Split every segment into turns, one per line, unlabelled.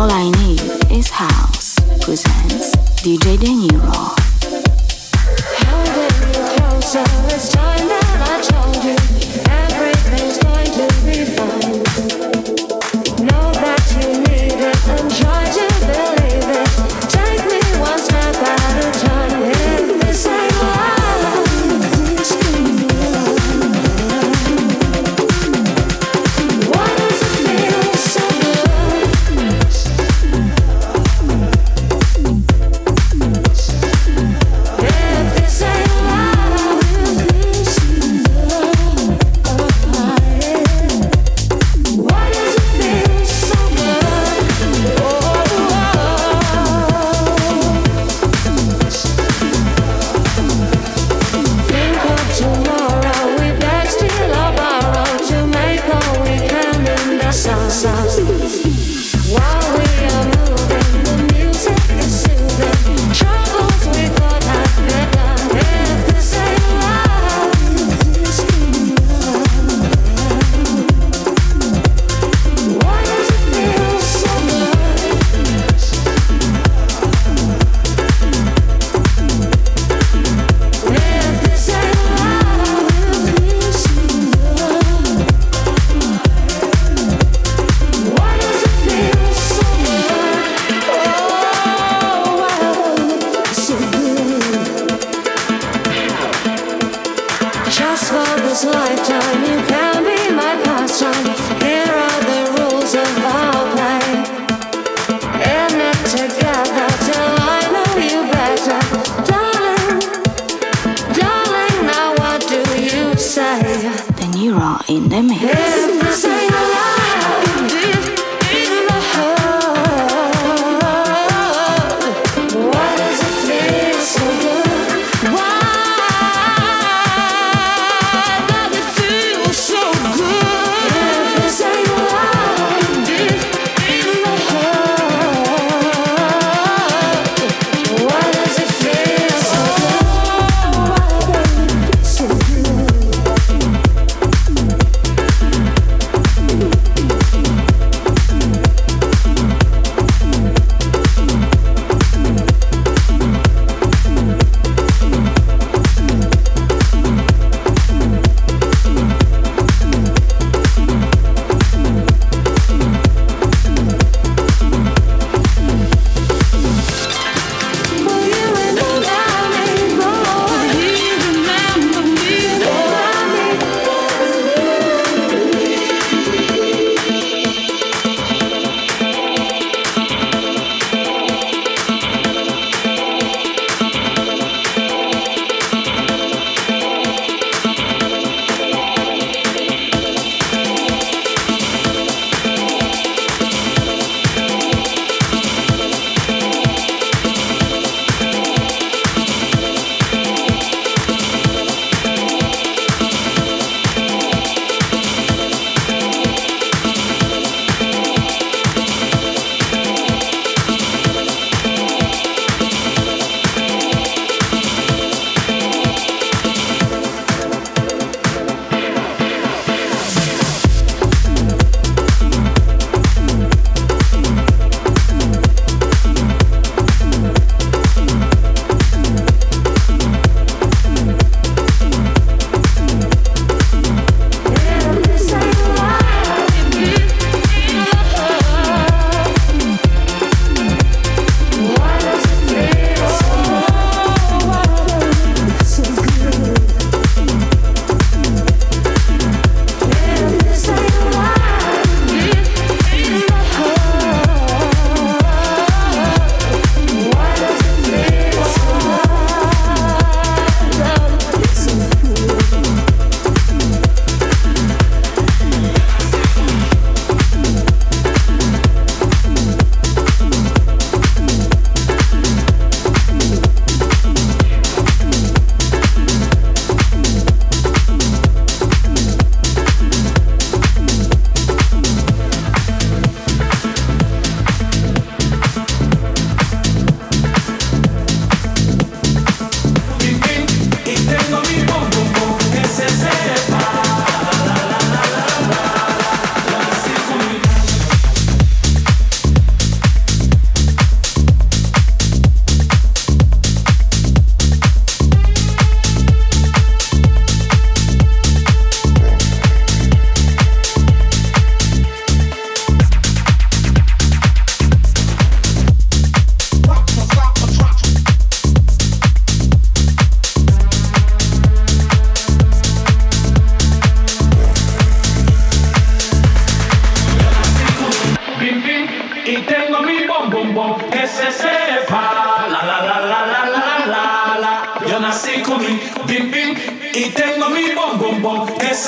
so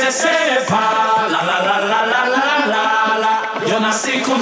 se sepa. La la la la la la la la. Yo nací con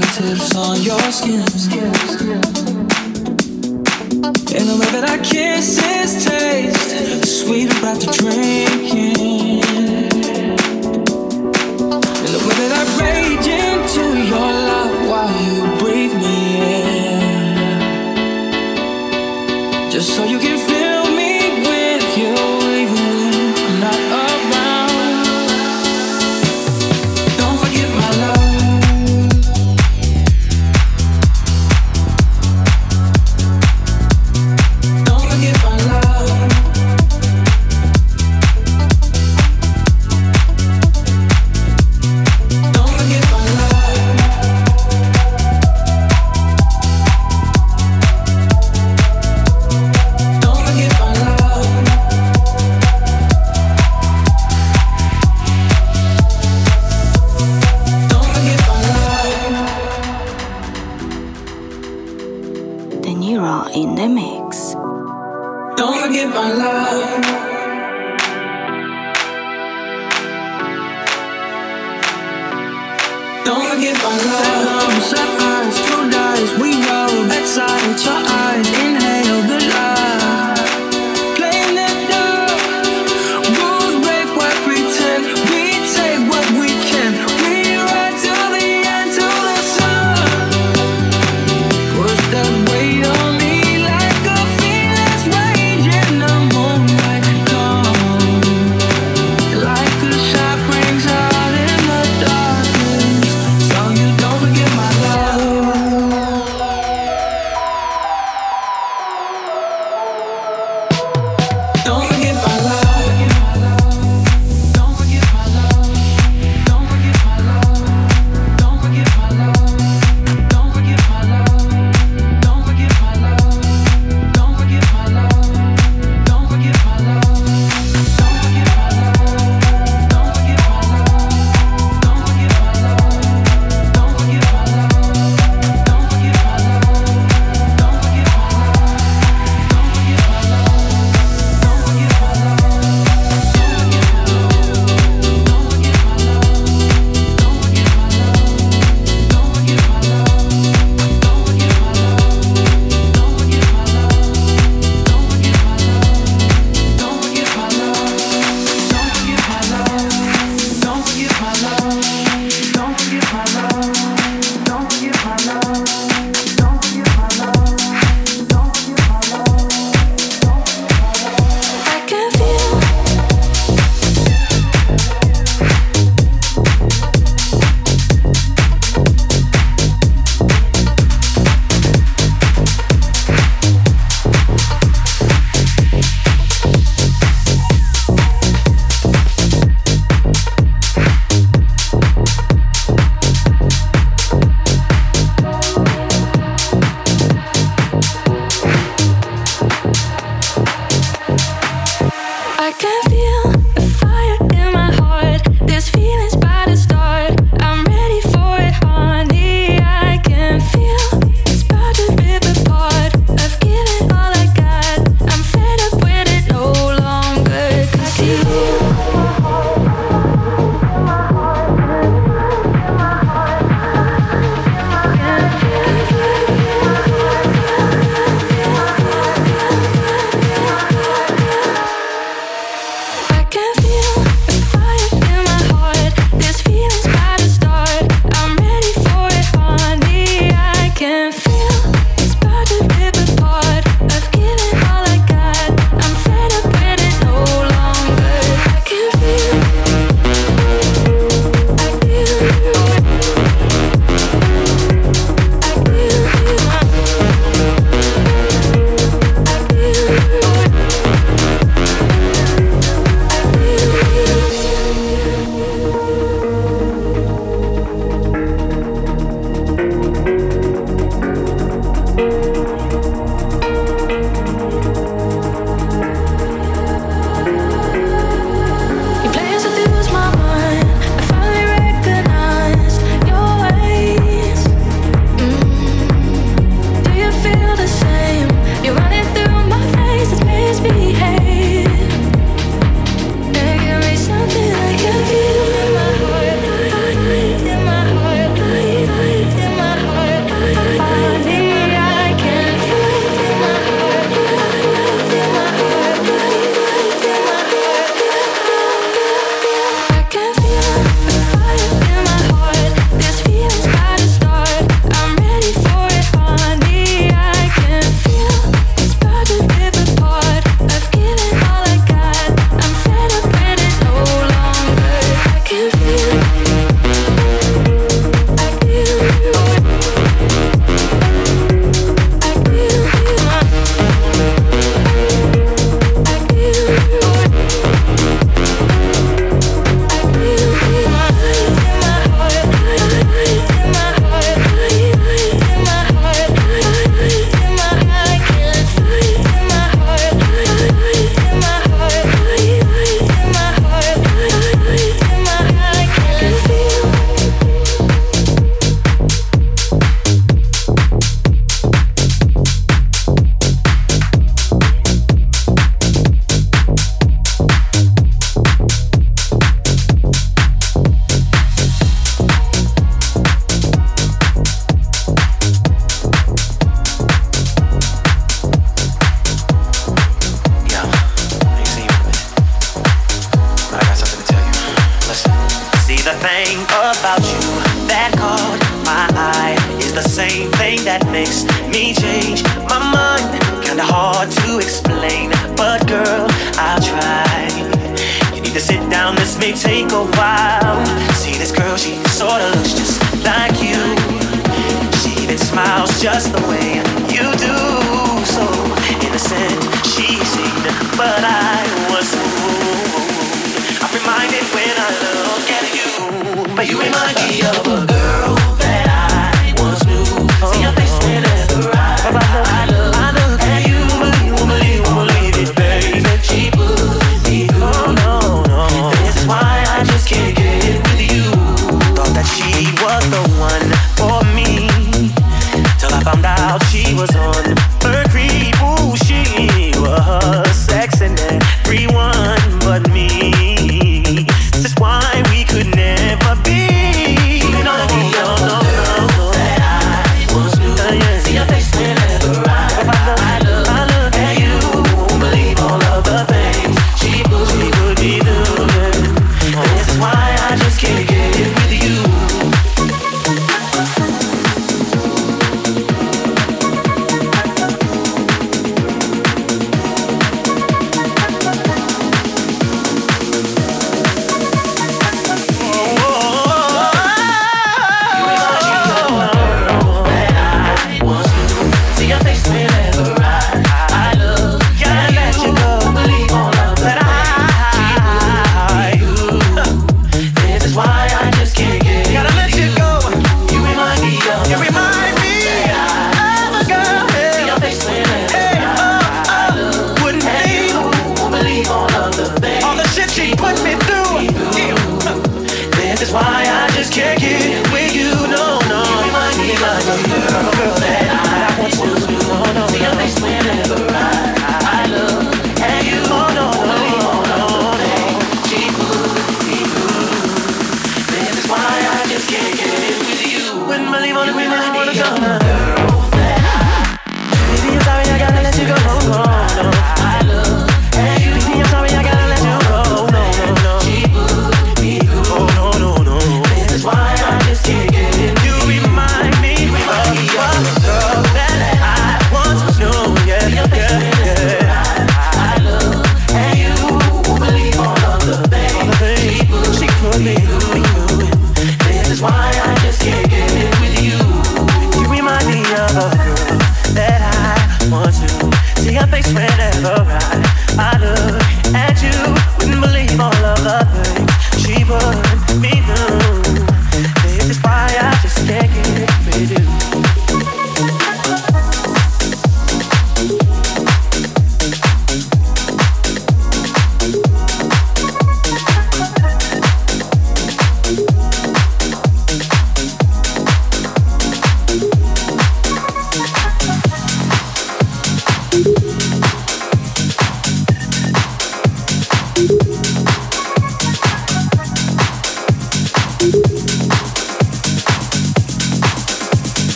fingertips on your skin. In the way that I kisses taste sweeter
after drinking. In
the way that I rage into your love while you breathe me in, just so you can.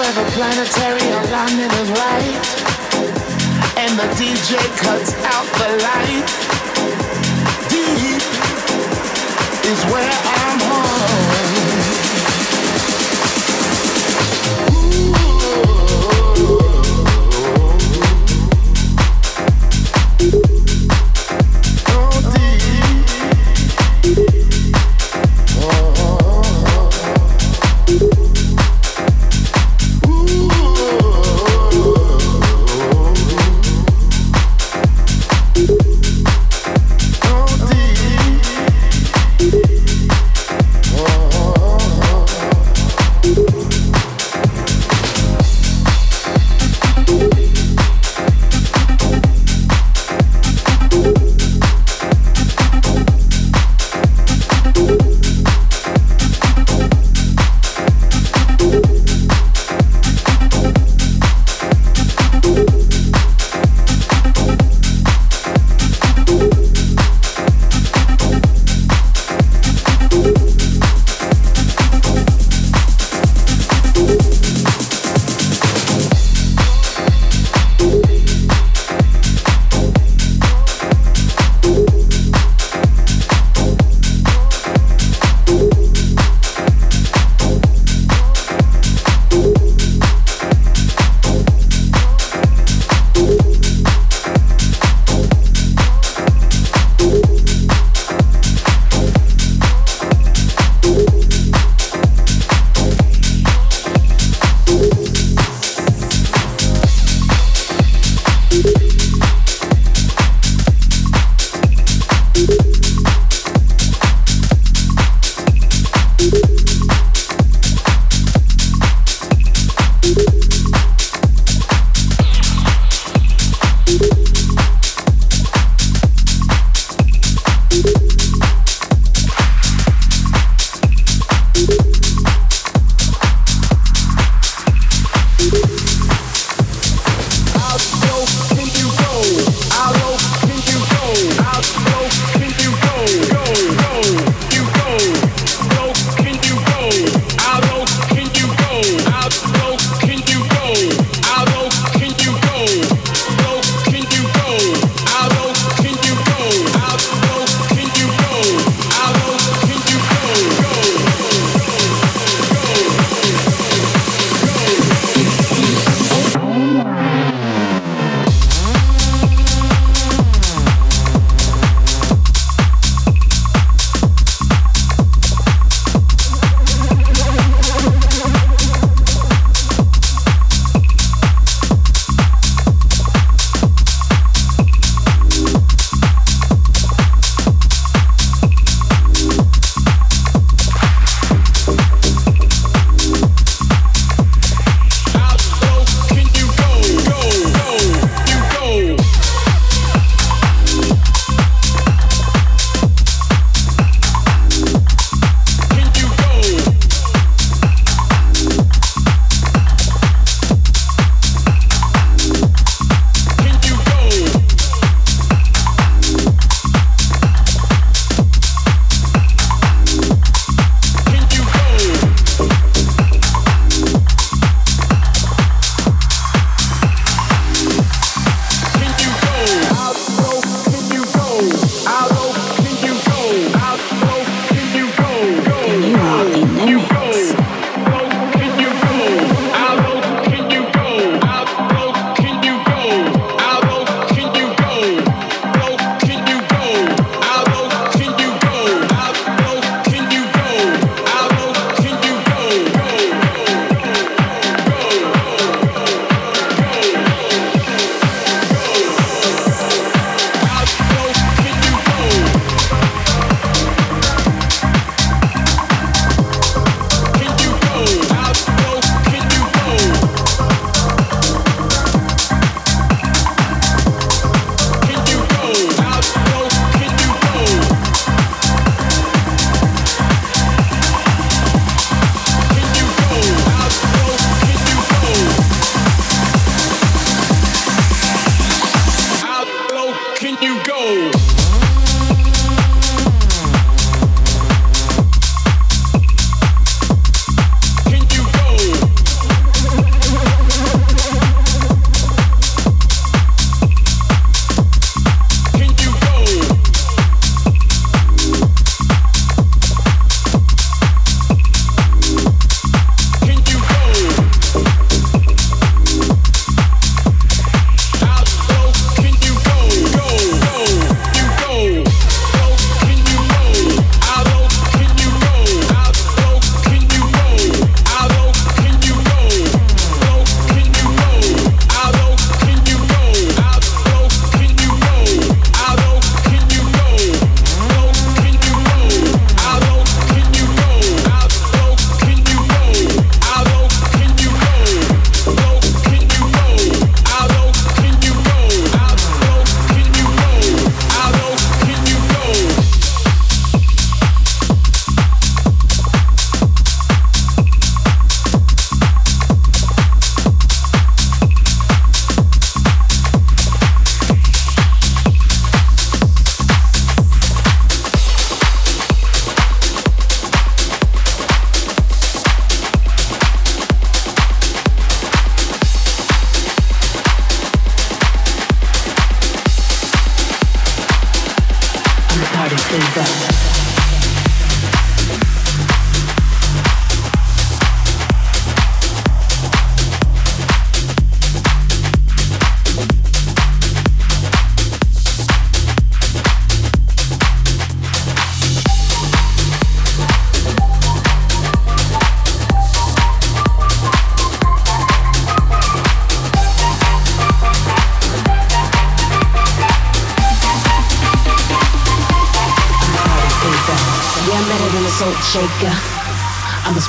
where the planetary alignment is right, and the DJ cuts
out the light, Deep is where I'm home. I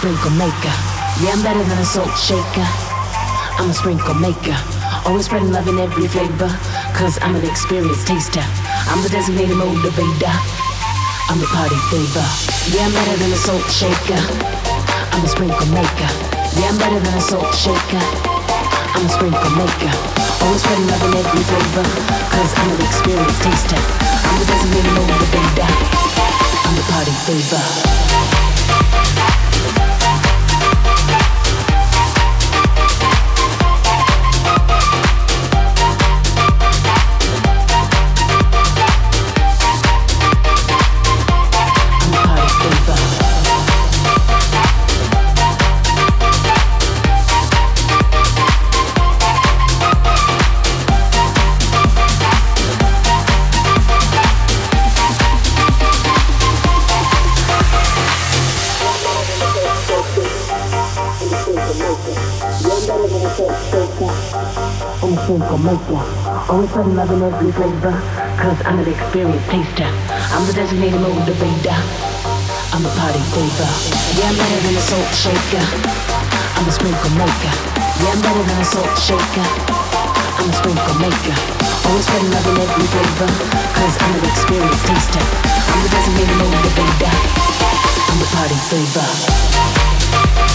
sprinkle maker. Yeah, I'm better than a salt shaker. I'm a sprinkle maker. Always spreading love in every flavor. Cause I'm an experienced taster. I'm the designated motivator. I'm the party favor. Yeah, I'm better than a salt shaker. I'm a sprinkle maker. Yeah, I'm better than a salt shaker. I'm a sprinkle maker. Always spreading love in every flavor. Cause I'm an experienced taster. I'm the designated motivator. I'm the party favor. Always putting love in every flavor. Cause I'm an experienced taster. I'm the designated motivator. I'm a party favor. Yeah, I'm better than a salt shaker. I'm a sprinkle maker. Yeah, I'm better than a salt shaker. I'm a sprinkle maker. Always putting love in every flavor. Cause I'm an experienced taster. I'm the designated motivator. I'm the party favor.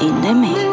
in
the mix.